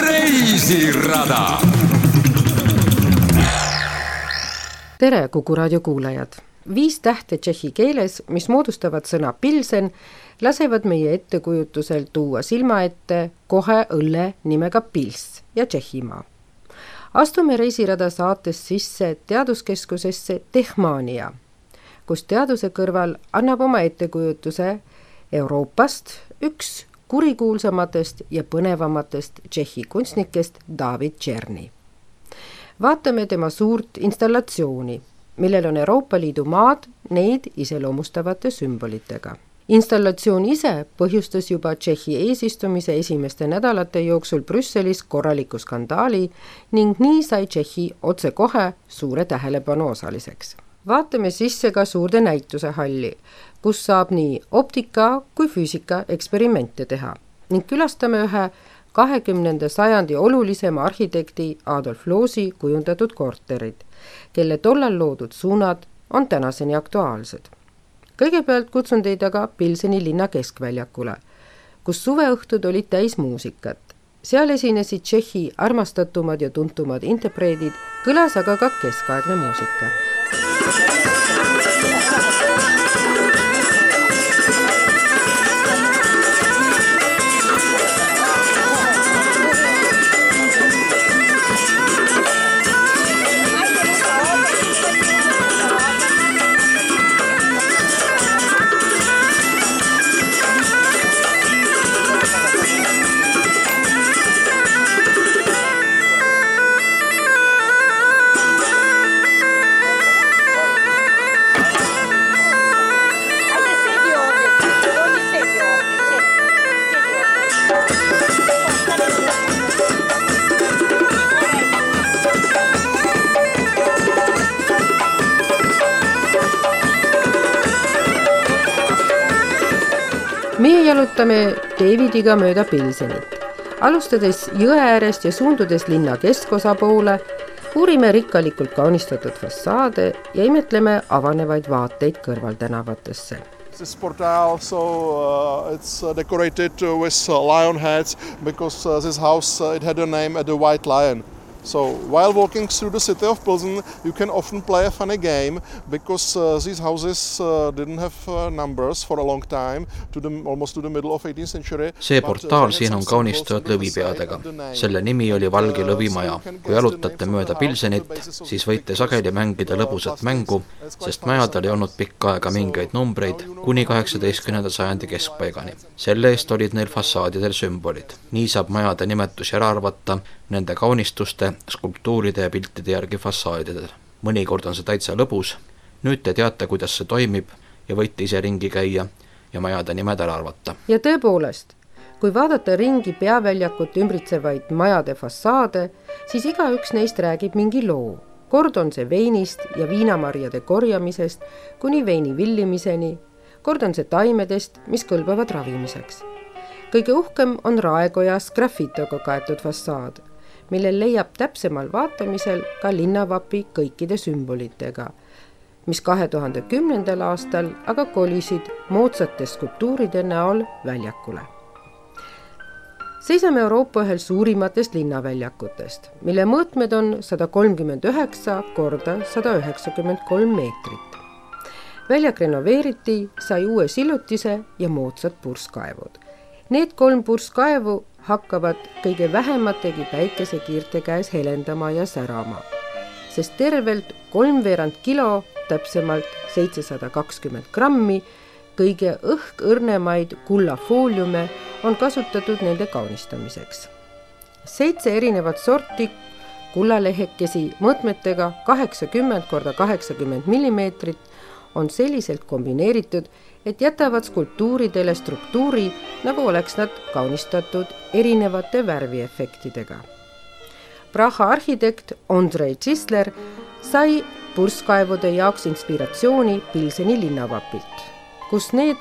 reisirada. tere, Kuku raadio kuulajad! viis tähte tšehhi keeles, mis moodustavad sõna pilsen, lasevad meie ettekujutusel tuua silma ette kohe õlle nimega Pils ja Tšehhimaa. astume reisirada saates sisse teaduskeskusesse Tehmania, kus teaduse kõrval annab oma ettekujutuse Euroopast üks kurikuulsamatest ja põnevamatest Tšehhi kunstnikest David Tšerni. vaatame tema suurt installatsiooni, millel on Euroopa Liidu maad neid iseloomustavate sümbolitega installatsioon ise põhjustas juba Tšehhi eesistumise esimeste nädalate jooksul Brüsselis korraliku skandaali ning nii sai Tšehhi otsekohe suure tähelepanu osaliseks. Vaatame sisse ka suurde näitusehalli, kus saab nii optika kui füüsika eksperimente teha ning külastame ühe kahekümnenda sajandi olulisema arhitekti Adolf Loosi kujundatud korterid, kelle tollal loodud suunad on tänaseni aktuaalsed kõigepealt kutsun teid aga Pilseni linna keskväljakule, kus suveõhtud olid täis muusikat. seal esinesid Tšehhi armastatumad ja tuntumad interpreedid, kõlas aga ka keskaegne muusika Thank you. Davidiga mööda Pilsenit. alustades jõe äärest ja suundudes linna keskosa poole, uurime rikkalikult kaunistatud fassaade ja imetleme avanevaid vaateid kõrvaltänavatesse This portal, so uh, it's uh, decorated with uh, lion heads because uh, this house uh, it had a name, uh, the White Lion. So while walking through the city of Pilsen, you can often play a funny game because uh, these houses uh, didn't have uh, numbers for a long time to the almost to the middle of 18th century. see portaal siin on kaunistatud lõvipeadega. selle nimi oli Valge lõvimaja. kui jalutate mööda Pilsenit, siis võite sageli mängida lõbusat mängu, sest majadel ei olnud pikka aega mingeid numbreid kuni kaheksateistkümnenda sajandi keskpaigani. selle eest olid neil fassaadidel sümbolid. nii saab majade nimetusi ära arvata nende kaunistuste, skulptuuride ja piltide järgi fassaadidel. mõnikord on see täitsa lõbus, nüüd te teate, kuidas see toimib ja võite ise ringi käia ja majade nimed ära arvata. ja tõepoolest, kui vaadata ringi peaväljakut ümbritsevaid majade fassaade, siis igaüks neist räägib mingi loo. kord on see veinist ja viinamarjade korjamisest kuni veini villimiseni, kord on see taimedest, mis kõlbavad ravimiseks. kõige uhkem on raekojas grafitoga kaetud fassaad millel leiab täpsemal vaatamisel ka linnavapi kõikide sümbolitega, mis kahe tuhande kümnendal aastal aga kolisid moodsate skulptuuride näol väljakule. seisame Euroopa ühel suurimatest linnaväljakutest, mille mõõtmed on sada kolmkümmend üheksa korda sada üheksakümmend kolm meetrit. väljak renoveeriti, sai uue sillutise ja moodsad purskkaevud. Need kolm purskkaevu hakkavad kõige vähemategi päikesekiirte käes helendama ja särama, sest tervelt kolmveerand kilo, täpsemalt seitsesada kakskümmend grammi, kõige õhkõrnemaid kullafooliume on kasutatud nende kaunistamiseks. seitse erinevat sorti kullalehekesi mõõtmetega kaheksakümmend korda kaheksakümmend millimeetrit on selliselt kombineeritud, et jätavad skulptuuridele struktuuri, nagu oleks nad kaunistatud erinevate värviefektidega. Praha arhitekt Andrei Zisler sai purskkaevude jaoks inspiratsiooni Pilseni linnavapilt, kus need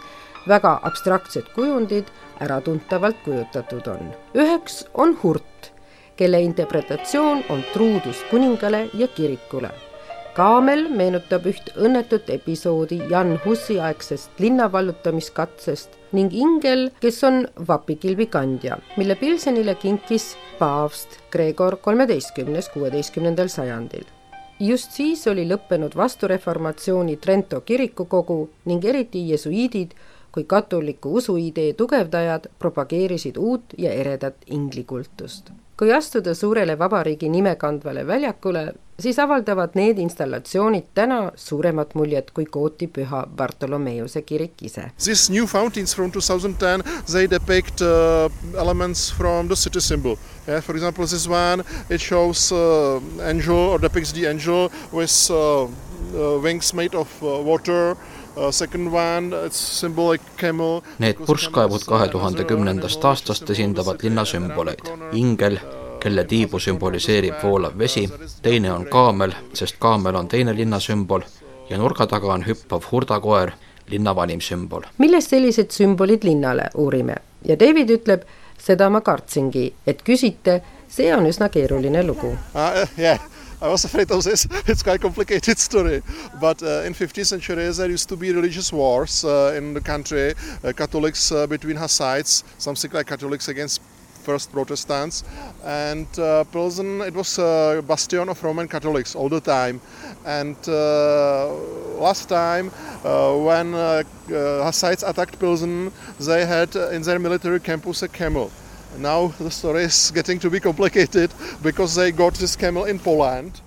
väga abstraktsed kujundid äratuntavalt kujutatud on. üheks on hurt, kelle interpretatsioon on truudus kuningale ja kirikule kaamel meenutab üht õnnetut episoodi Jan Hussi aegsest linnavallutamiskatsest ning ingel, kes on vapikilbi kandja, mille Pilsenile kinkis paavst Gregor kolmeteistkümnes kuueteistkümnendal sajandil just siis oli lõppenud vastureformatsiooni Trento kirikukogu ning eriti jesuiidid kui katoliku usuidee tugevdajad propageerisid uut ja eredat inglikultust. kui astuda suurele vabariigi nime kandvale väljakule, siis avaldavad need installatsioonid täna suuremat muljet kui Kooti püha Bartolomeuse kirik ise. These new fountains from 2010, they depict uh, elements from the city symbol. Yeah, for example, this one, it shows uh, angel or depicts the angel with uh, uh, wings made of uh, water uh, Need purskkaevud kahe tuhande kümnendast aastast esindavad linna sümboleid. ingel, kelle tiibu sümboliseerib voolav vesi, teine on kaamel, sest kaamel on teine linna sümbol ja nurga taga on hüppav hurdakoer, linna vanim sümbol. millest sellised sümbolid linnale, uurime. ja David ütleb, seda ma kartsingi, et küsite, see on üsna keeruline lugu uh,. Yeah I was afraid of this. It's quite a complicated story. But uh, in 15th century, there used to be religious wars uh, in the country. Uh, Catholics uh, between Hasides, something like Catholics against first Protestants. And uh, Pilsen, it was a bastion of Roman Catholics all the time. And uh, last time, when Hasides attacked Pilsen, they had in their military campus a camel.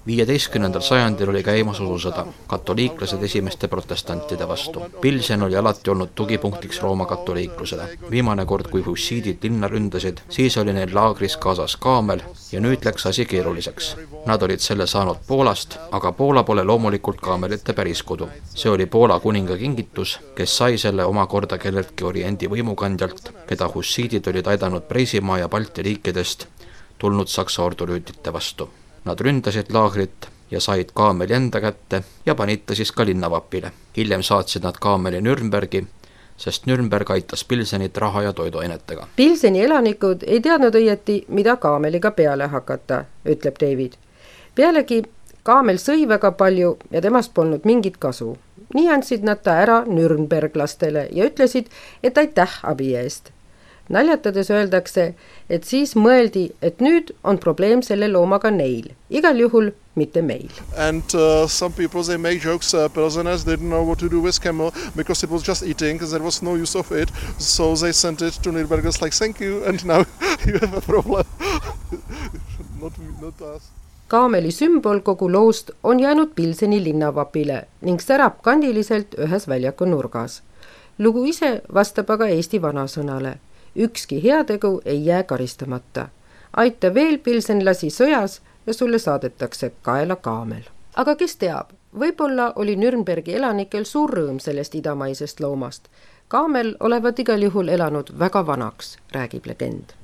Viieteistkümnendal sajandil oli käimas ususõda, katoliiklased esimeste protestantide vastu. Pilsen oli alati olnud tugipunktiks Rooma katoliiklusele. viimane kord, kui hussiidid linna ründasid, siis oli neil laagris kaasas kaamel ja nüüd läks asi keeruliseks. Nad olid selle saanud Poolast, aga Poola pole loomulikult kaamelite päris kodu. see oli Poola kuninga kingitus, kes sai selle omakorda kelleltki Oriendi võimukandjalt, keda hussiidid olid aidanud preisi Prantsusmaa ja Balti riikidest tulnud Saksa ordurüütite vastu. Nad ründasid laagrit ja said kaameli enda kätte ja panid ta siis ka linnavapile. hiljem saatsid nad kaameli Nürnbergi, sest Nürnberg aitas Pilsenit raha ja toiduainetega. Pilseni elanikud ei teadnud õieti, mida kaameliga peale hakata, ütleb David. pealegi kaamel sõi väga palju ja temast polnud mingit kasu. nii andsid nad ta ära Nürnberglastele ja ütlesid, et aitäh abi eest naljatades öeldakse, et siis mõeldi, et nüüd on probleem selle loomaga neil, igal juhul mitte meil. And uh, some people they make jokes uh, prisoners didn't know what to do with camel because it was just eating there was no use of it. So they sent it to Nürnbergers like thank you and now you have a problem. Not, not us. Kaameli sümbol kogu loost on jäänud Pilseni linnavapile ning särab kandiliselt ühes väljaku nurgas. lugu ise vastab aga Eesti vanasõnale ükski heategu ei jää karistamata. aita veel pilsenlasi sõjas ja sulle saadetakse kaela kaamel. aga kes teab, võib-olla oli Nürnbergi elanikel suur rõõm sellest idamaisest loomast. kaamel olevat igal juhul elanud väga vanaks, räägib legend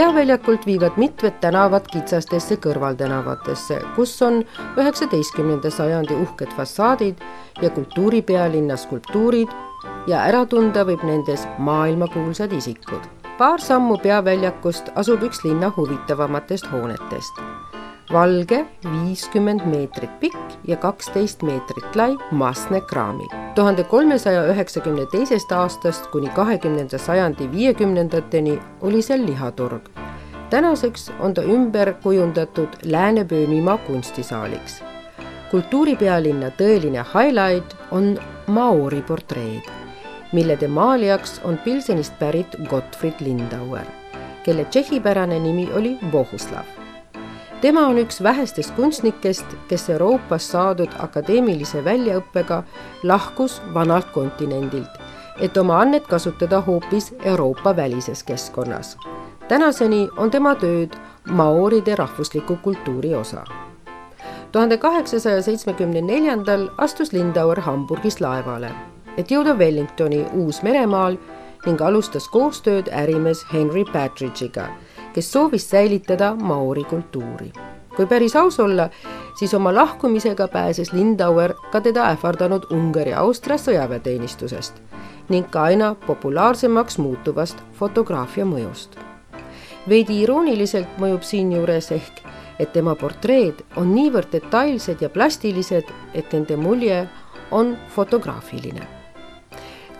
peaväljakult viivad mitmed tänavad kitsastesse kõrvaltänavatesse, kus on üheksateistkümnenda sajandi uhked fassaadid ja kultuuripealinna skulptuurid ja ära tunda võib nendes maailmakuulsad isikud. paar sammu peaväljakust asub üks linna huvitavamatest hoonetest valge, viiskümmend meetrit pikk ja kaksteist meetrit lai Masne kraamik. tuhande kolmesaja üheksakümne teisest aastast kuni kahekümnenda sajandi viiekümnendateni oli seal lihaturg. tänaseks on ta ümber kujundatud Lääne-Pöönimaa kunstisaaliks. kultuuripealinna tõeline highlight on Maori portreed, mille temaalijaks on Pilsenist pärit Gottfried Lindauer, kelle tšehhipärane nimi oli Bohuslav tema on üks vähestest kunstnikest, kes Euroopas saadud akadeemilise väljaõppega lahkus vanalt kontinendilt, et oma annet kasutada hoopis Euroopa välises keskkonnas. tänaseni on tema tööd maooride rahvusliku kultuuri osa. tuhande kaheksasaja seitsmekümne neljandal astus Lindauer Hamburgis laevale, et jõuda Wellingtoni Uus-Meremaal ning alustas koostööd ärimees Henry Partridge'iga, kes soovis säilitada maori kultuuri. kui päris aus olla, siis oma lahkumisega pääses Lindauer ka teda ähvardanud Ungari-Austria sõjaväeteenistusest ning ka aina populaarsemaks muutuvast fotograafia mõjust. veidi irooniliselt mõjub siinjuures ehk, et tema portreed on niivõrd detailsed ja plastilised, et nende mulje on fotograafiline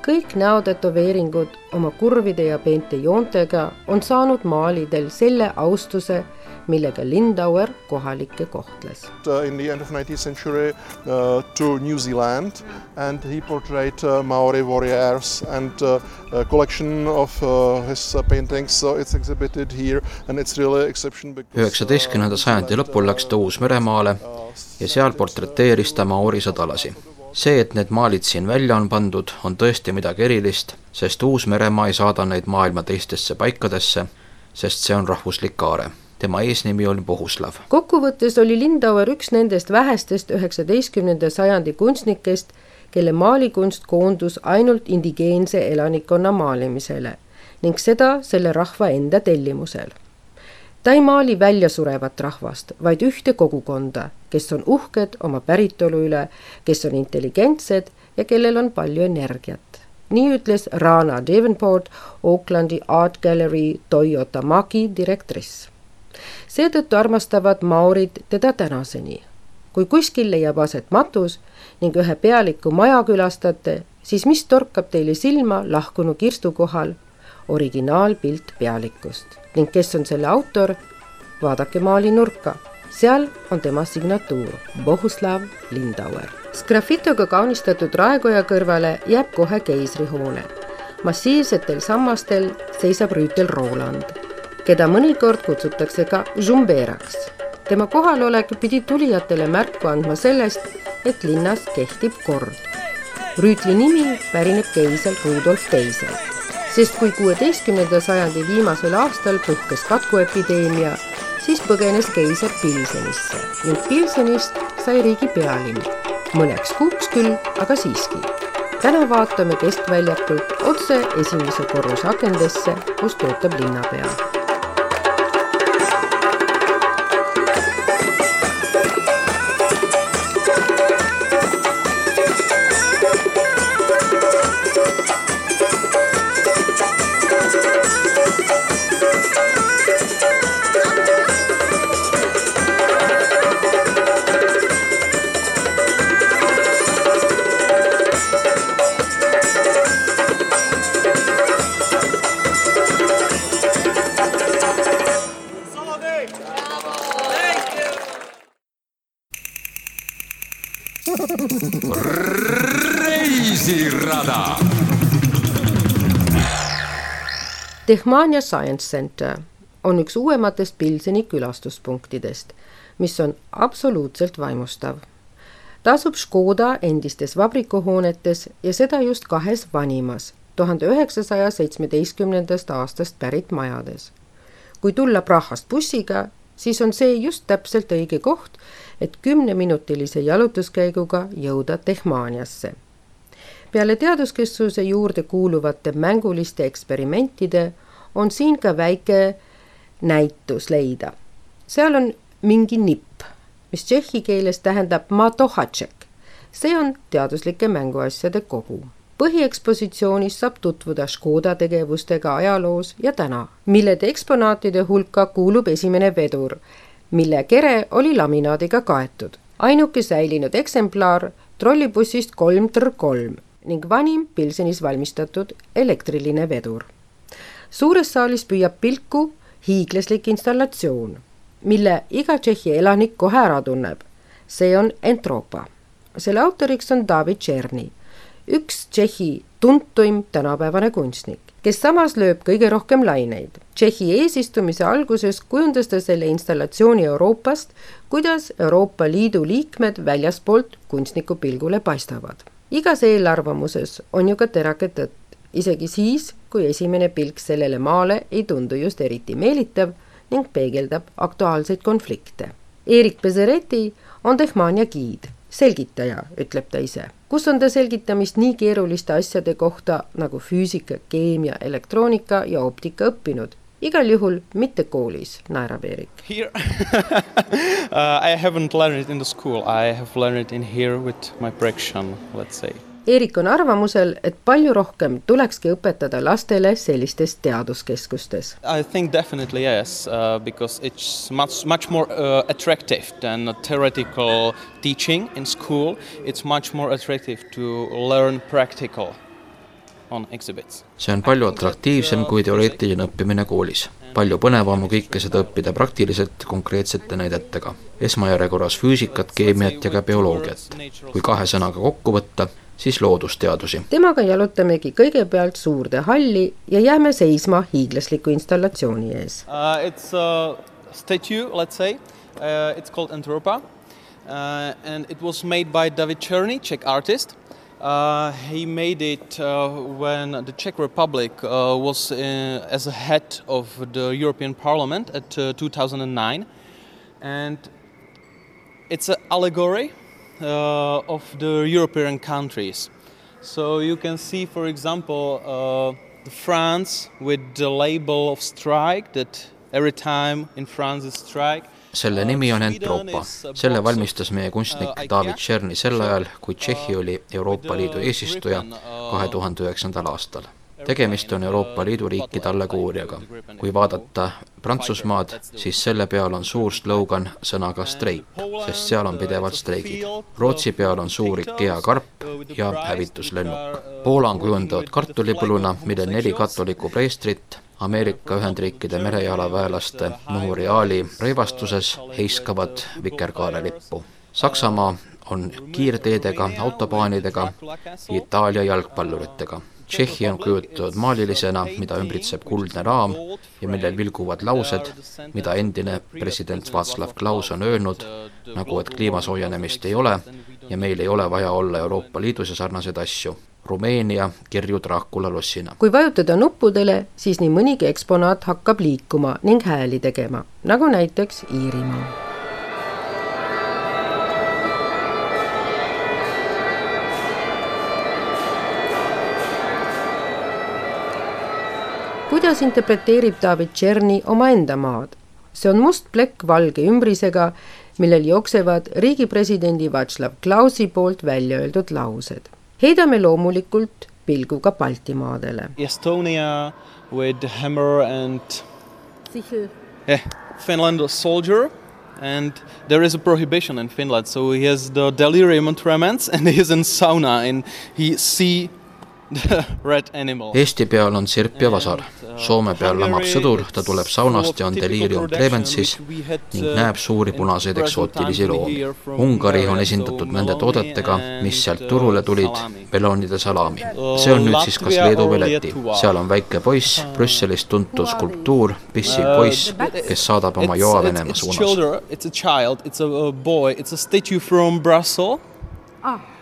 kõik näotätoveeringud oma kurvide ja peente joontega on saanud maalidel selle austuse, millega Lindauer kohalikke kohtles. Uh, in the end of 19th century uh, to New Zealand and he portrayed uh, Maori warriors and uh, a collection of uh, his uh, paintings so it's exhibited here and it's really exception because üheksateistkümnenda sajandi lõpul läks ta Uus-Meremaale ja seal portreteeris ta Maori sõdalasi see, et need maalid siin välja on pandud, on tõesti midagi erilist, sest Uus-Meremaa ei saada neid maailma teistesse paikadesse, sest see on rahvuslik aare. tema eesnimi oli Bohuslav. kokkuvõttes oli Lindauer üks nendest vähestest üheksateistkümnenda sajandi kunstnikest, kelle maalikunst koondus ainult indigeense elanikkonna maalimisele ning seda selle rahva enda tellimusel ta ei maali väljasurevat rahvast, vaid ühte kogukonda, kes on uhked oma päritolu üle, kes on intelligentsed ja kellel on palju energiat. nii ütles Rana Davenport, Aucklandi Art Gallery Toyota Maki direktriss. seetõttu armastavad maorid teda tänaseni. kui kuskil leiab aset matus ning ühe pealiku maja külastate, siis mis torkab teile silma lahkunu kirstu kohal? originaalpilt pealikust ning kes on selle autor, vaadake maalinurka, seal on tema signatuur, Bohuslav Lindauer. Sgraffitoga kaunistatud raekoja kõrvale jääb kohe keisrihoone. massiivsetel sammastel seisab rüütel Roland, keda mõnikord kutsutakse ka Žumberaks. tema kohalolek pidi tulijatele märku andma sellest, et linnas kehtib kord. rüütli nimi pärineb keisel Rudolf Teiselt sest kui kuueteistkümnenda sajandi viimasel aastal puhkes katkuepideemia, siis põgenes keiser Pilsenisse ning Pilsenist sai riigi pealinn. mõneks kuuks küll, aga siiski. täna vaatame keskväljakult otse esimese korruse akendesse, kus töötab linnapea Tehmania Science Center on üks uuematest Pilseni külastuspunktidest, mis on absoluutselt vaimustav. ta asub Škoda endistes vabrikuhoonetes ja seda just kahes vanimas, tuhande üheksasaja seitsmeteistkümnendast aastast pärit majades. kui tulla Prahast bussiga, siis on see just täpselt õige koht, et kümneminutilise jalutuskäiguga jõuda Tehmaniasse. Peale teaduskeskuse juurde kuuluvate mänguliste eksperimentide on siin ka väike näitus leida. seal on mingi nipp, mis tšehhi keeles tähendab matohatšek. see on teaduslike mänguasjade kogu põhiekspositsioonis saab tutvuda Škoda tegevustega ajaloos ja täna, millede eksponaatide hulka kuulub esimene vedur, mille kere oli laminaadiga kaetud. ainuke säilinud eksemplar trollibussist kolm tr kolm ning vanim Pilsenis valmistatud elektriline vedur. suures saalis püüab pilku hiiglaslik installatsioon, mille iga Tšehhi elanik kohe ära tunneb. see on Entropa. selle autoriks on David Tšerni, üks Tšehhi tuntuim tänapäevane kunstnik kes samas lööb kõige rohkem laineid. Tšehhi eesistumise alguses kujundas ta selle installatsiooni Euroopast, kuidas Euroopa Liidu liikmed väljaspoolt kunstniku pilgule paistavad. Igas eelarvamuses on ju ka terake tõtt, isegi siis, kui esimene pilk sellele maale ei tundu just eriti meelitav ning peegeldab aktuaalseid konflikte. Erik Pesereti on Tehmania giid selgitaja, ütleb ta ise. kus on ta selgitamist nii keeruliste asjade kohta nagu füüsika, keemia, elektroonika ja optika õppinud? Igal juhul mitte koolis, naerab Eerik. Here uh, I haven't learned it in the school, I have learned it in here with my braction, let's say Eerik on arvamusel, et palju rohkem tulekski õpetada lastele sellistes teaduskeskustes. I think definitely yes uh,, because it's much, much more uh, attractive than theoretical teaching in school. It's much more attractive to learn practical on exhibits. See on palju atraktiivsem kui teoreetiline õppimine koolis. palju põnevam on kõike seda õppida praktiliselt konkreetsete näidetega. esmajärjekorras füüsikat, keemiat ja ka bioloogiat. kui kahe sõnaga kokku võtta, siis loodusteadusi. temaga jalutamegi kõigepealt suurde halli ja jääme seisma hiiglasliku installatsiooni ees uh,. It's a statue, let's say uh,, it's called Antropa uh, and it was made by David Cherny, Czech artist Uh, he made it uh, when the Czech Republic uh, was in, as a head of the European Parliament at 2009, and it's an allegory uh, of the European countries. So you can see, for example, uh, France with the label of strike that every time in France is strike. Selle nimi on Entropa. selle valmistas meie kunstnik David Tšerny sel ajal, kui Tšehhi oli Euroopa Liidu eesistuja kahe tuhande üheksandal aastal tegemist on Euroopa Liidu riikide allegooriaga. kui vaadata Prantsusmaad, siis selle peal on suur slogan sõnaga streik, sest seal on pidevalt streigid. Rootsi peal on suur IKEA karp ja hävituslennuk. Poola on kujundatud kartulipõlluna, millel neli katolikku preestrit Ameerika Ühendriikide merejalaväelaste memoriaali rõivastuses heiskavad vikerkaarelippu. Saksamaa on kiirteedega, autobaanidega, Itaalia jalgpalluritega Tšehhi on kujutatud maalilisena, mida ümbritseb kuldne raam ja millel vilguvad laused, mida endine president Václav Klaus on öelnud, nagu et kliima soojenemist ei ole ja meil ei ole vaja olla Euroopa Liidus ja sarnaseid asju. Rumeenia kirju Dracula lossina. kui vajutada nuppudele, siis nii mõnigi eksponaat hakkab liikuma ning hääli tegema, nagu näiteks Iirimaa kuidas interpreteerib David Tšerni omaenda maad? see on must plekk valge ümbrisega, millel jooksevad riigi presidendi Václav Klausi poolt välja öeldud laused. Heidame loomulikult pilgu ka Baltimaadele. Estonia with hammer and Sichel. Yeah, Finland a soldier and there is a prohibition in Finland, so he has the delirium tremens and he is in sauna and he see Eesti peal on sirp ja vasar. Soome peal lamab sõdur, ta tuleb saunast ja on delirium tremensis ning näeb suuri punaseid eksootilisi loomi. Ungari on esindatud nende toodetega, mis sealt turule tulid, melonide salami. see on nüüd siis kas Leedu või Läti. seal on väike poiss, Brüsselis tuntud skulptuur, pissiv poiss, kes saadab oma joa Venemaa suunas. It's a child, it's a boy, it's a statue from Brussels.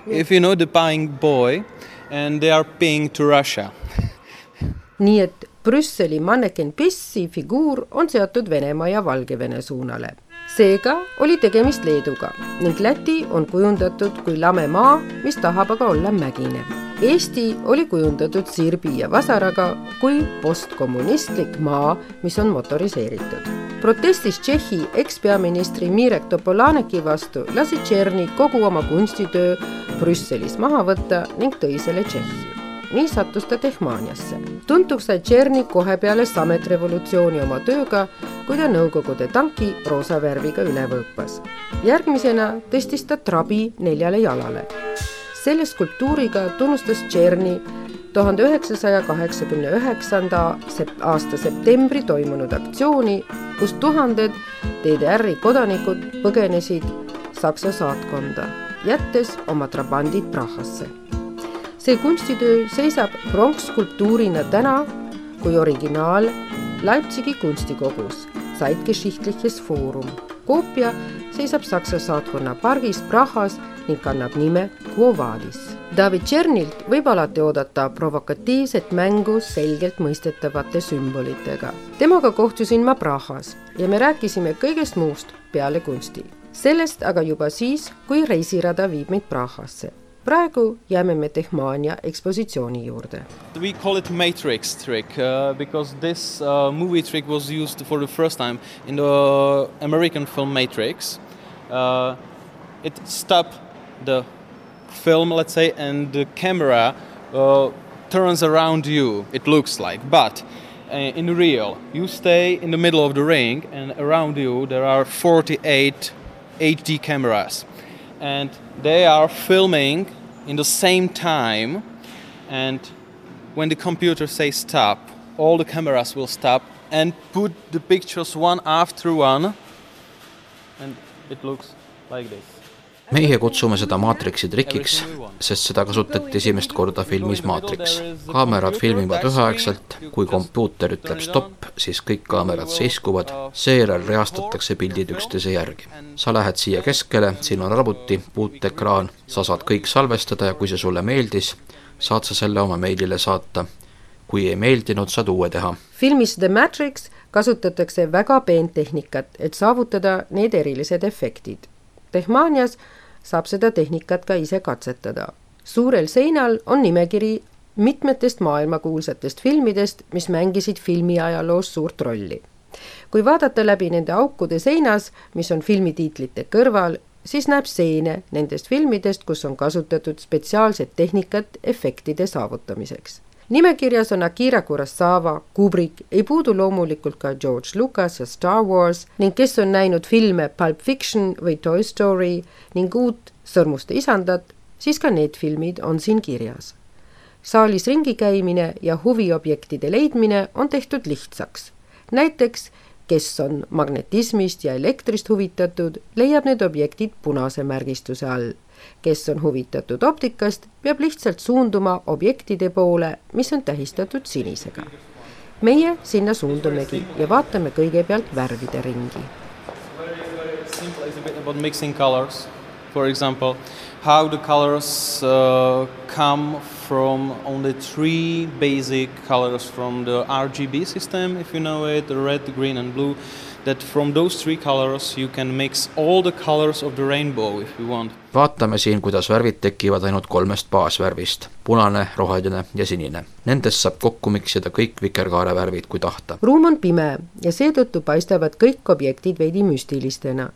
If you know the buying boy and they are paying to Russia. nii et Brüsseli manneken Pissi figuur on seotud Venemaa ja Valgevene suunale. seega oli tegemist Leeduga ning Läti on kujundatud kui lame maa, mis tahab aga olla mägine. Eesti oli kujundatud sirbi ja vasaraga kui postkommunistlik maa, mis on motoriseeritud. protestis Tšehhi ekspeaministri Mirek Topolaneki vastu lasi Tšerni kogu oma kunstitöö Brüsselis maha võtta ning tõi selle Tšehhi nii sattus ta Tehmaniasse. tuntuks sai Tšerni kohe peale sametrevolutsiooni oma tööga, kui ta Nõukogude tanki roosa värviga üle võõpas. järgmisena tõstis ta trabi neljale jalale. Selle skulptuuriga tunnustas Tšerni tuhande üheksasaja kaheksakümne üheksanda aasta septembri toimunud aktsiooni, kus tuhanded DDR-i kodanikud põgenesid Saksa saatkonda, jättes oma trabandid Prahasse see kunstitöö seisab pronksskulptuurina täna kui originaal Leipzigi kunstikogus, Zeitgeschichtliches Forum. koopia seisab Saksa saatkonna pargis Prahas ning kannab nime Quo Vadis. David Tšernilt võib alati oodata provokatiivset mängu selgelt mõistetavate sümbolitega. temaga kohtusin ma Prahas ja me rääkisime kõigest muust peale kunsti sellest aga juba siis, kui reisirada viib meid Prahasse praegu jääme me Tehmania ekspositsiooni juurde. We call it matrix trick uh, because this uh, movie trick was used for the first time in the American film Matrix uh,. It stop the film, let's say, and the camera uh, turns around you. It looks like, but uh, in real, you stay in the middle of the ring, and around you there are 48 HD cameras, and they are filming in the same time and when the computer says stop all the cameras will stop and put the pictures one after one. And it looks like this meie kutsume seda maatriksi trikiks, sest seda kasutati esimest korda filmis Maatriks. kaamerad filmivad üheaegselt, kui kompuuter ütleb stopp, siis kõik kaamerad seiskuvad, seejärel reastatakse pildid üksteise järgi. sa lähed siia keskele, siin on arvuti, puuteekraan, sa saad kõik salvestada ja kui see sulle meeldis, saad sa selle oma meilile saata. kui ei meeldinud, saad uue teha. filmis The Matrix kasutatakse väga peent tehnikat, et saavutada need erilised efektid. Tehmanias saab seda tehnikat ka ise katsetada. suurel seinal on nimekiri mitmetest maailmakuulsatest filmidest, mis mängisid filmiajaloos suurt rolli. kui vaadata läbi nende aukude seinas, mis on filmitiitlite kõrval, siis näeb stseene nendest filmidest, kus on kasutatud spetsiaalset tehnikat efektide saavutamiseks nimekirjas on Akira Kurosawa, Kubrick, ei puudu loomulikult ka George Lucas ja Star Wars ning kes on näinud filme Pulp Fiction või Toy Story ning uut Sõrmuste isandat, siis ka need filmid on siin kirjas. saalis ringi käimine ja huviobjektide leidmine on tehtud lihtsaks. näiteks kes on magnetismist ja elektrist huvitatud, leiab need objektid punase märgistuse all kes on huvitatud optikast, peab lihtsalt suunduma objektide poole, mis on tähistatud sinisega. meie sinna suundumegi ja vaatame kõigepealt värvide ringi. Mixing colors, for example, how the colors uh, come from only three basic colors from the RGB system, if you know it, red, green and blue that from those three colors you can mix all the colors of the rainbow if you want. vaatame siin, kuidas värvid tekivad ainult kolmest baasvärvist, punane, roheline ja sinine. Nendest saab kokku miksida kõik vikerkaare värvid, kui tahta. ruum on pime ja seetõttu paistavad kõik objektid veidi müstilistena.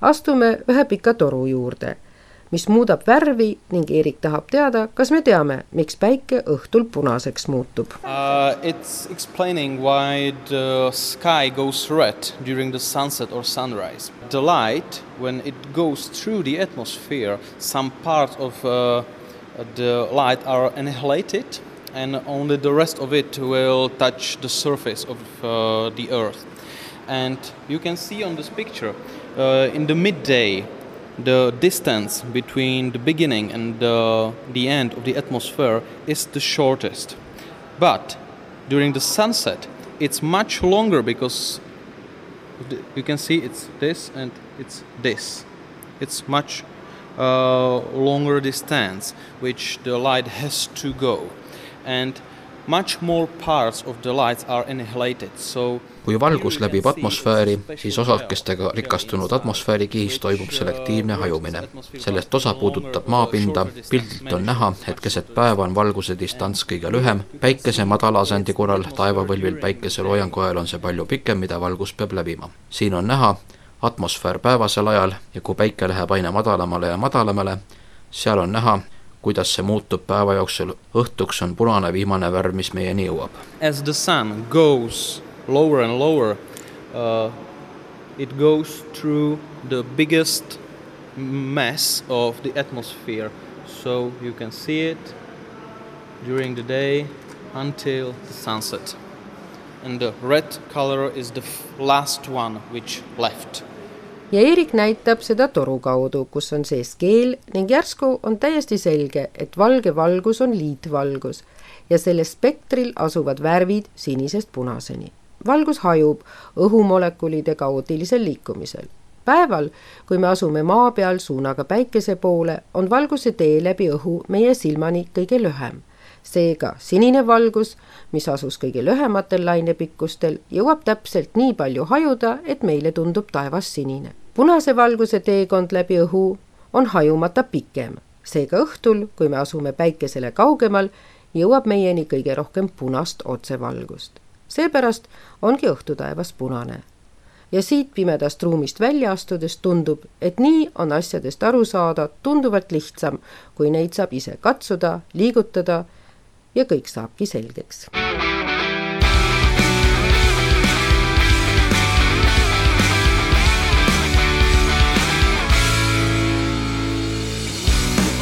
astume ühe pika toru juurde mis muudab värvi ning Eerik tahab teada, kas me teame, miks päike õhtul punaseks muutub uh,? It's explaining why the sky goes red during the sunset or sunrise. The light, when it goes through the atmosphere, some part of uh, the light are annihilated and only the rest of it will touch the surface of uh, the earth. And you can see on this picture, uh, in the midday, the distance between the beginning and the, the end of the atmosphere is the shortest. But during the sunset, it's much longer because you can see it's this and it's this. It's much uh, longer distance which the light has to go. And much more parts of the lights are annihilated, so kui valgus läbib atmosfääri, siis osakestega rikastunud atmosfäärikihis toimub selektiivne hajumine. sellest osa puudutab maapinda, pildilt on näha, et keset päeva on valguse distants kõige lühem, päikese madala asendi korral taevapõlvil päikese loojangu ajal on see palju pikem, mida valgus peab läbima. siin on näha atmosfäär päevasel ajal ja kui päike läheb aina madalamale ja madalamale, seal on näha, kuidas see muutub päeva jooksul, õhtuks on punane viimane värv, mis meieni jõuab. As the sun goes lower and lower, uh, it goes through the biggest mass of the atmosphere. So you can see it during the day until the sunset. And the red color is the last one which left. ja Eerik näitab seda toru kaudu, kus on sees keel ning järsku on täiesti selge, et valge valgus on liitvalgus ja sellel spektril asuvad värvid sinisest punaseni valgus hajub õhumolekulide kaootilisel liikumisel. päeval, kui me asume maa peal suunaga päikese poole, on valguse tee läbi õhu meie silmani kõige lühem. seega sinine valgus, mis asus kõige lühematel lainepikkustel, jõuab täpselt nii palju hajuda, et meile tundub taevas sinine punase valguse teekond läbi õhu on hajumata pikem, seega õhtul, kui me asume päikesele kaugemal, jõuab meieni kõige rohkem punast otsevalgust. Seepärast ongi õhtutaevas punane. ja siit pimedast ruumist välja astudes tundub, et nii on asjadest aru saada tunduvalt lihtsam, kui neid saab ise katsuda, liigutada ja kõik saabki selgeks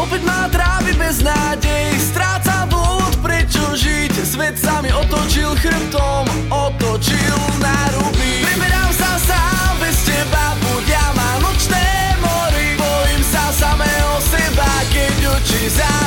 Opäť ma trávi bez nádej Svet sa mi otočil chrbtom Otočil na ruby. Vyberám sa sám bez teba Buď ja má nočné mory. Bojím sa samého seba Keď oči zatvorím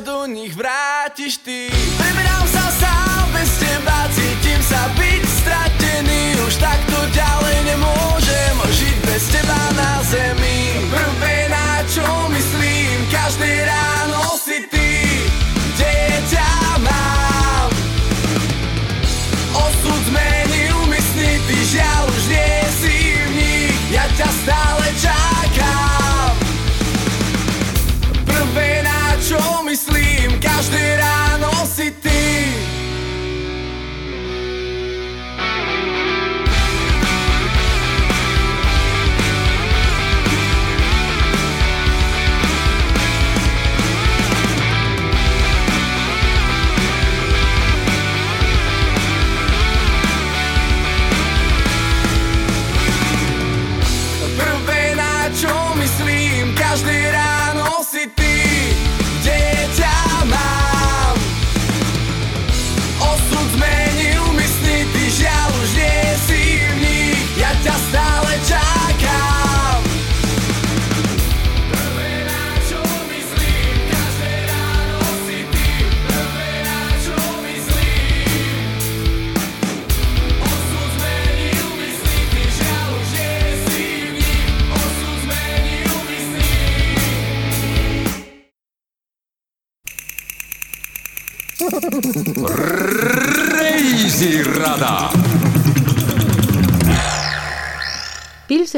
do nich vrátiš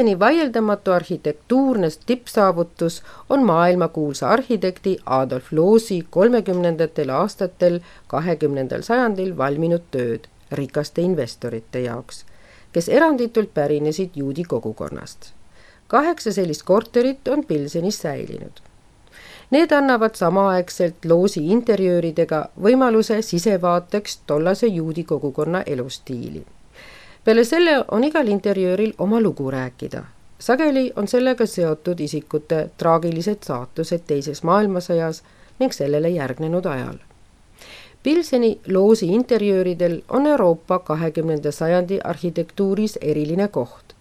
Pilseni vaieldamatu arhitektuurne tippsaavutus on maailmakuulsa arhitekti Adolf Loosi kolmekümnendatel aastatel kahekümnendal sajandil valminud tööd rikaste investorite jaoks, kes eranditult pärinesid juudi kogukonnast. kaheksa sellist korterit on Pilsenis säilinud. Need annavad samaaegselt loosi interjööridega võimaluse sisevaateks tollase juudi kogukonna elustiili peale selle on igal interjööril oma lugu rääkida. sageli on sellega seotud isikute traagilised saatused Teises maailmasõjas ning sellele järgnenud ajal. Pilseni loosi interjööridel on Euroopa kahekümnenda sajandi arhitektuuris eriline koht,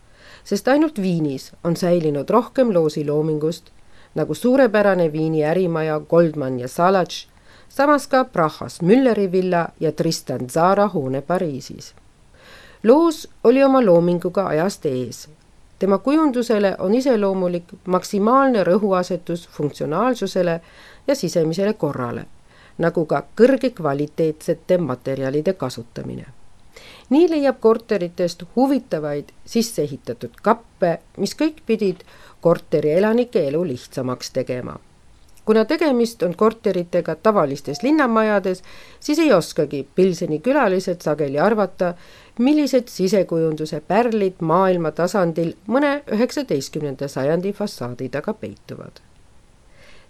sest ainult Viinis on säilinud rohkem loosi loomingust nagu suurepärane Viini ärimaja Goldman ja Salatš, samas ka Prahas Mülleri villa ja Tristan Zara hoone Pariisis loos oli oma loominguga ajast ees. tema kujundusele on iseloomulik maksimaalne rõhuasetus funktsionaalsusele ja sisemisele korrale, nagu ka kõrge kvaliteetsete materjalide kasutamine. nii leiab korteritest huvitavaid sisse ehitatud kappe, mis kõik pidid korteri elanike elu lihtsamaks tegema kuna tegemist on korteritega tavalistes linnamajades, siis ei oskagi Pilseni külalised sageli arvata, millised sisekujunduse pärlid maailma tasandil mõne üheksateistkümnenda sajandi fassaadi taga peituvad.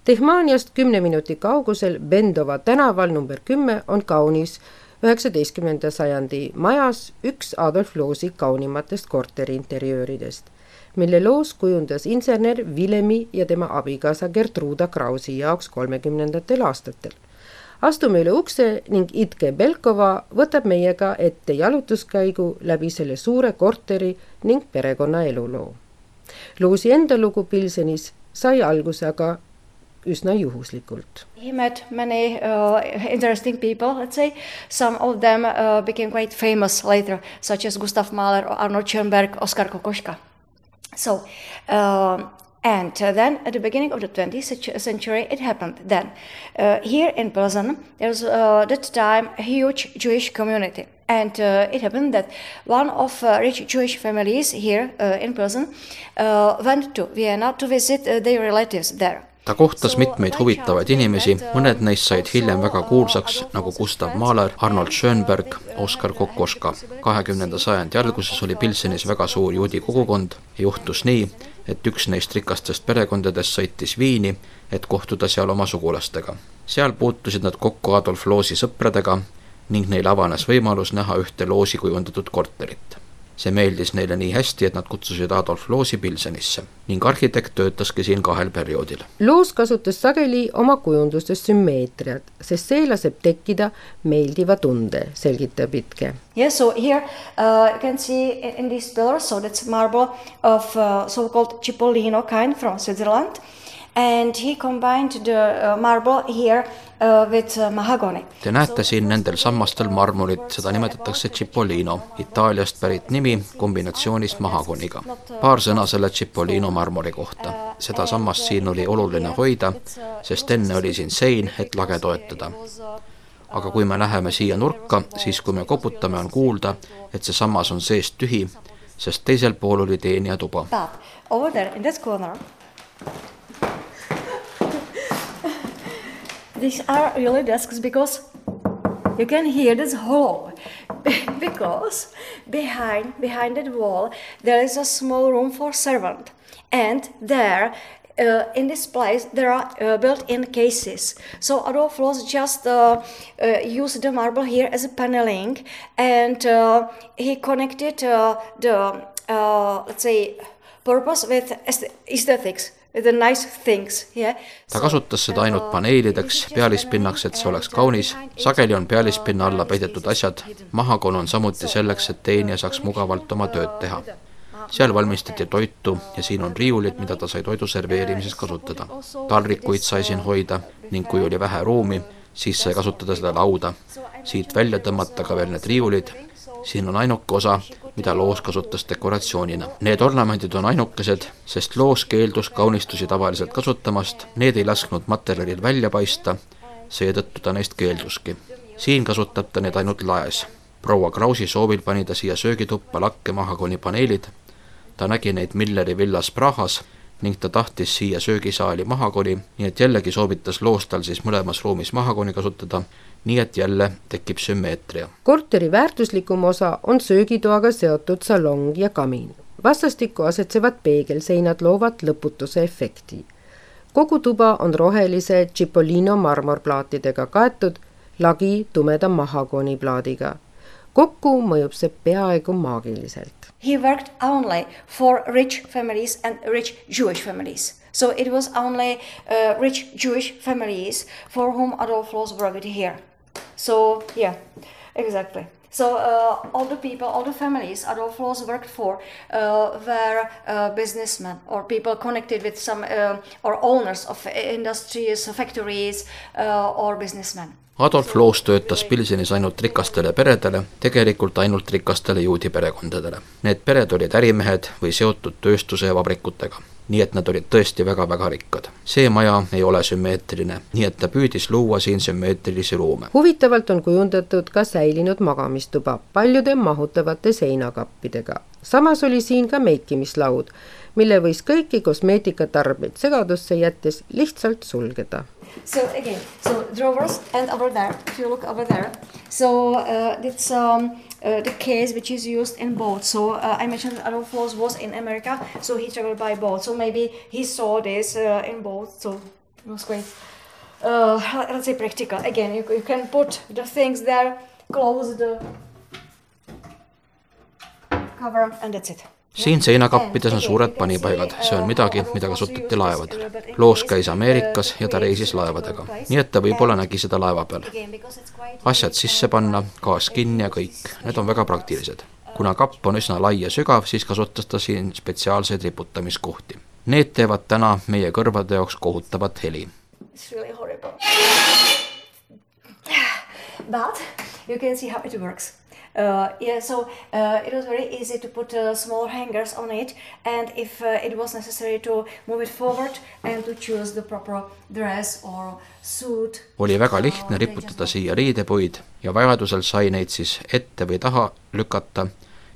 Tehmaniast kümne minuti kaugusel Bendova tänaval number kümme on kaunis üheksateistkümnenda sajandi majas üks Adolf Loosi kaunimatest korteriinterjööridest mille loos kujundas insener Villemi ja tema abikaasa Gertruda Krausi jaoks kolmekümnendatel aastatel. Astume üle ukse ning Itke Belkova võtab meiega ette jalutuskäigu läbi selle suure korteri ning perekonna eluloo. Luusi enda lugu Pilsenis sai alguse aga üsna juhuslikult. He met many uh, interesting people, let's say. Some of them uh, became quite famous later, such as Gustav Mahler, Arnold Schoenberg, Oskar Kokoschka. So, uh, and uh, then at the beginning of the 20th century, it happened. Then, uh, here in Pilsen, there was uh, that time a huge Jewish community. And it happened that one of rich Jewish families here in Pilsen went to Vienna to visit their relatives there. ta kohtas mitmeid huvitavaid inimesi, mõned neist said hiljem väga kuulsaks, nagu Gustav Mahler, Arnold Schönberg, Oskar Kokoschka. kahekümnenda sajandi alguses oli Pilsenis väga suur juudi kogukond ja juhtus nii, et üks neist rikastest perekondadest sõitis Viini, et kohtuda seal oma sugulastega. seal puutusid nad kokku Adolf Loosi sõpradega ning neil avanes võimalus näha ühte Loosi kujundatud korterit see meeldis neile nii hästi, et nad kutsusid Adolf Loosi Pilsenisse ning arhitekt töötaski siin kahel perioodil. Loos kasutas sageli oma kujundustes sümmeetriat, sest see laseb tekkida meeldiva tunde, selgitab Itke. Yes, so here uh, you can see in these pillars, so that's marble of uh, so-called Cipollino kind from Switzerland and he combined the uh, marble here uh, with uh, mahogany. Te näete siin nendel sammastel marmorit, seda nimetatakse Cipollino, Itaaliast pärit nimi kombinatsioonist mahagoniga. paar sõna selle Cipollino marmori kohta. seda sammast siin oli oluline hoida, sest enne oli siin sein, et lage toetada aga kui me läheme siia nurka, siis kui me koputame, on kuulda, et see sammas on seest tühi, sest teisel pool oli teenija tuba. These are really desks because you can hear this hollow because behind behind that wall there is a small room for servant. And there uh, in this place there are uh, built-in cases. So Adolf Loos just uh, uh used the marble here as a paneling. And uh, he connected uh, the let's say purpose with aesthetics. Ta kasutas seda ainult paneelideks, pealispinnaks, et see oleks kaunis. sageli on pealispinna alla peidetud asjad. mahakon on samuti selleks, et teenija saaks mugavalt oma tööd teha. seal valmistati toitu ja siin on riiulid, mida ta sai toidu serveerimises kasutada. taldrikuid sai siin hoida ning kui oli vähe ruumi, siis sai kasutada seda lauda. siit välja tõmmata ka veel need riiulid siin on ainuke osa, mida loos kasutas dekoratsioonina. Need ornamendid on ainukesed, sest loos keeldus kaunistusi tavaliselt kasutamast, need ei lasknud materjalil välja paista, seetõttu ta neist keelduski. siin kasutab ta need ainult laes. proua Krausi soovil pani ta siia söögituppa lakke mahagonipaneelid, ta nägi neid Milleri villas Prahas ning ta tahtis siia söögisaali mahagoni, nii et jällegi soovitas loos tal siis mõlemas ruumis mahagoni kasutada nii et jälle tekib sümmeetria. korteri väärtuslikum osa on söögitoaga seotud salong ja kamin. vastastikku asetsevad peegelseinad loovad lõputuse efekti. kogu tuba on rohelise Cipollino marmorplaatidega kaetud, lagi tumeda mahagoniplaadiga. kokku mõjub see peaaegu maagiliselt. He worked only for rich families and rich Jewish families So it was only uh, rich Jewish families for whom Adolf Loos worked here. So yeah, exactly. So uh, all the people, all the families Adolf Loos worked for uh, were uh, businessmen or people connected with some uh, or owners of industries, factories uh, or businessmen. Adolf Loos töötas Pilsenis ainult rikastele peredele, tegelikult ainult rikastele juudi perekondadele. Need pered olid ärimehed või seotud tööstuse ja vabrikutega nii et nad olid tõesti väga-väga rikkad. see maja ei ole sümmeetriline, nii et ta püüdis luua siin sümmeetrilisi ruume. huvitavalt on kujundatud ka säilinud magamistuba paljude mahutavate seinakappidega. samas oli siin ka meikimislaud, mille võis kõiki kosmeetikatarbeid segadusse jättes lihtsalt sulgeda. So again, so drawers and over there, if you look over there, so uh, it's um, uh, the case which is used in boats. So uh, I mentioned Adolf Loos was in America, so he traveled by boat. So maybe he saw this uh, in boat. So it was quite, uh, let's say, practical. Again, you, you can put the things there, close the cover, and that's it. Siin seinakappides on suured panipaigad, see on midagi, mida kasutati laevadel. loos käis Ameerikas ja ta reisis laevadega, nii et ta võib-olla nägi seda laeva peal. asjad sisse panna, gaas kinni ja kõik, need on väga praktilised. kuna kapp on üsna lai ja sügav, siis kasutas ta siin spetsiaalseid riputamiskohti. Need teevad täna meie kõrvade jaoks kohutavat heli. But you can see how it works Uh, yeah, so uh, it was very easy to put uh, small hangers on it, and if uh, it was necessary to move it forward and to choose the proper dress or suit. oli väga lihtne riputada siia riidepuid ja vajadusel sai neid siis ette või taha lükata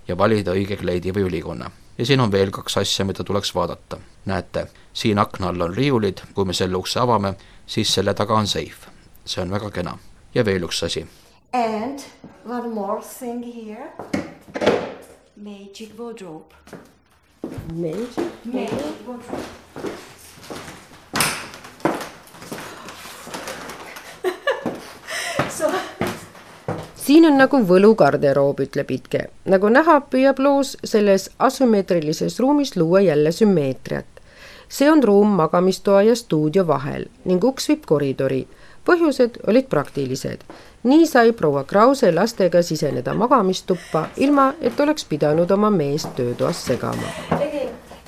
ja valida õige kleidi või ülikonna. ja siin on veel kaks asja, mida tuleks vaadata. näete, siin akna all on riiulid, kui me selle ukse avame, siis selle taga on seif. see on väga kena. ja veel üks asi And one more thing here magic wardrobe. Magic? Magic wardrobe. so siin on nagu võlugarderoob, ütleb Itke. nagu näha, püüab loos selles asümmeetrilises ruumis luua jälle sümmeetriat. see on ruum magamistoa ja stuudio vahel ning uks viib koridori. Põhjused olid praktilised nii sai proua Krause lastega siseneda magamistuppa, ilma et oleks pidanud oma meest töötoas segama.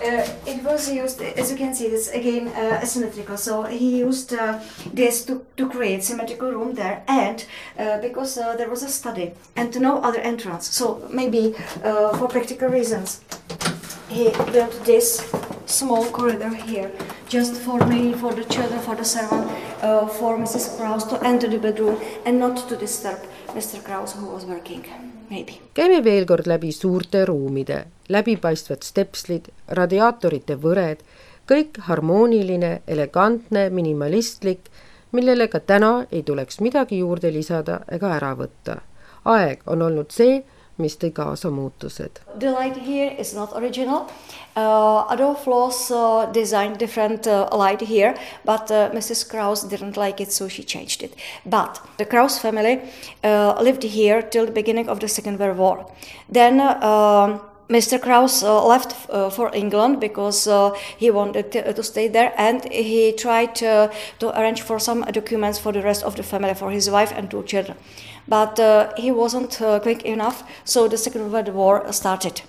Uh, it was used, as you can see, this again uh, asymmetrical. So he used uh, this to, to create symmetrical room there, and uh, because uh, there was a study and no other entrance, so maybe uh, for practical reasons, he built this small corridor here, just for me, for the children, for the servant, uh, for Mrs. Kraus to enter the bedroom and not to disturb Mr. Kraus who was working, maybe. käime veel kord läbi suurte ruumide, läbipaistvad stepslid, radiaatorite võred, kõik harmooniline, elegantne, minimalistlik, millele ka täna ei tuleks midagi juurde lisada ega ära võtta. aeg on olnud see, mis tõi kaasa muutused. The light here is not original uh,. Adolf Loos uh, designed different uh, light here, but uh, Mrs. Kraus didn't like it, so she changed it. But the Kraus family uh, lived here till the beginning of the Second World War. Then uh, Mr. Kraus uh, left uh, for England because uh, he wanted to, to, stay there and he tried to arrange for some documents for the rest of the family, for his wife and two children. But uh, he wasn't uh, quick enough, so the Second World War started.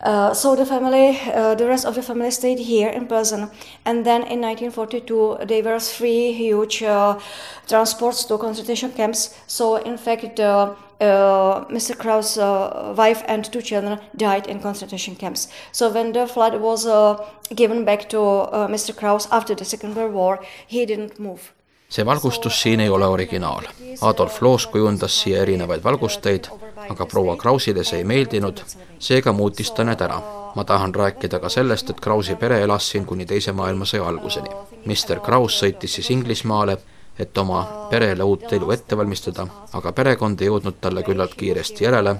Uh, so the family, uh, the rest of the family stayed here in Belgium, and then in 1942 there were three huge uh, transports to concentration camps. So in fact, uh, Mr. Kraus' wife and two children died in concentration camps. So when the flood was given back to Mr. Kraus after the Second World War, he didn't move. See valgustus siin ei ole originaal. Adolf Loos kujundas siia erinevaid valgusteid, aga proua Krausile see ei meeldinud, seega muutis ta need ära. ma tahan rääkida ka sellest, et Krausi pere elas siin kuni Teise maailmasõja alguseni. Mr Kraus sõitis siis Inglismaale, et oma perele uut elu ette valmistada, aga perekond ei jõudnud talle küllalt kiiresti järele,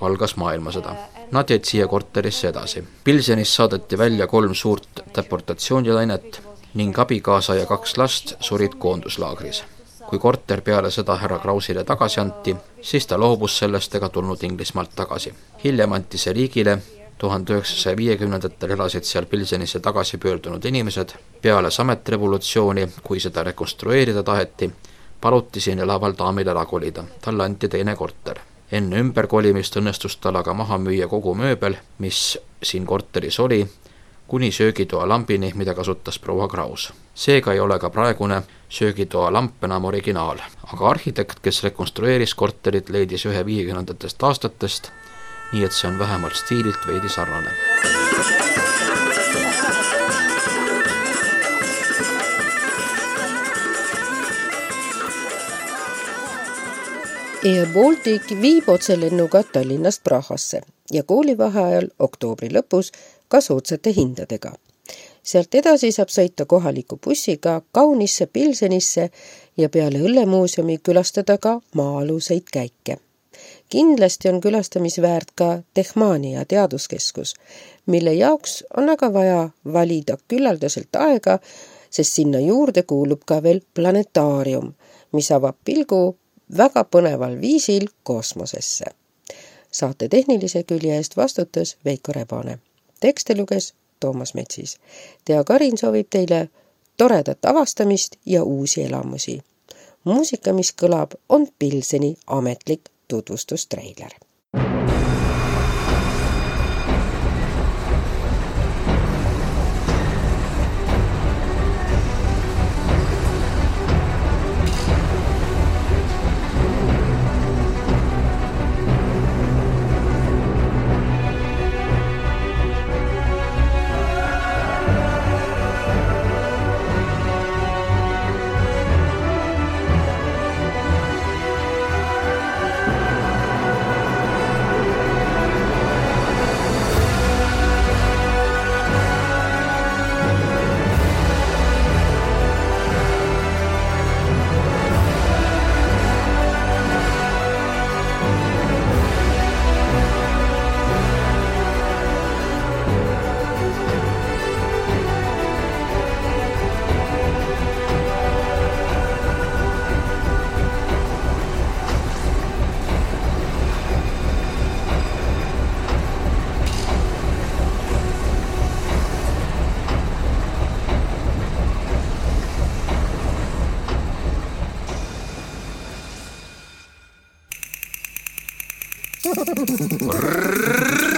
algas maailmasõda. Nad jäid siia korterisse edasi. Pilsenis saadeti välja kolm suurt deportatsioonilainet ning abikaasa ja kaks last surid koonduslaagris. kui korter peale seda härra Krausile tagasi anti, siis ta loobus sellest ega tulnud Inglismaalt tagasi. hiljem anti see riigile, tuhande üheksasaja viiekümnendatel elasid seal Pilsenisse tagasi pöördunud inimesed, peale sametrevolutsiooni, kui seda rekonstrueerida taheti, paluti siin elaval daamil ära kolida, talle anti teine korter enne ümberkolimist õnnestus tal aga maha müüa kogu mööbel, mis siin korteris oli kuni söögitoa lambini, mida kasutas proua Kraus. seega ei ole ka praegune söögitoa lamp enam originaal, aga arhitekt, kes rekonstrueeris korterit, leidis ühe viiekümnendatest aastatest, nii et see on vähemalt stiililt veidi sarnane. Air Baltic viib otselennuga Tallinnast Prahasse ja koolivaheajal oktoobri lõpus ka soodsate hindadega. sealt edasi saab sõita kohaliku bussiga kaunisse Pilsenisse ja peale õllemuuseumi külastada ka maa-aluseid käike. kindlasti on külastamisväärt ka Tehmania teaduskeskus, mille jaoks on aga vaja valida küllaldaselt aega, sest sinna juurde kuulub ka veel planetaarium, mis avab pilgu väga põneval viisil kosmosesse saate tehnilise külje eest vastutas Veiko Rebane. Tekste luges Toomas Metsis. Tea Karin soovib teile toredat avastamist ja uusi elamusi. muusika, mis kõlab, on Pilseni ametlik tutvustustreiler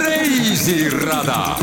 reisirada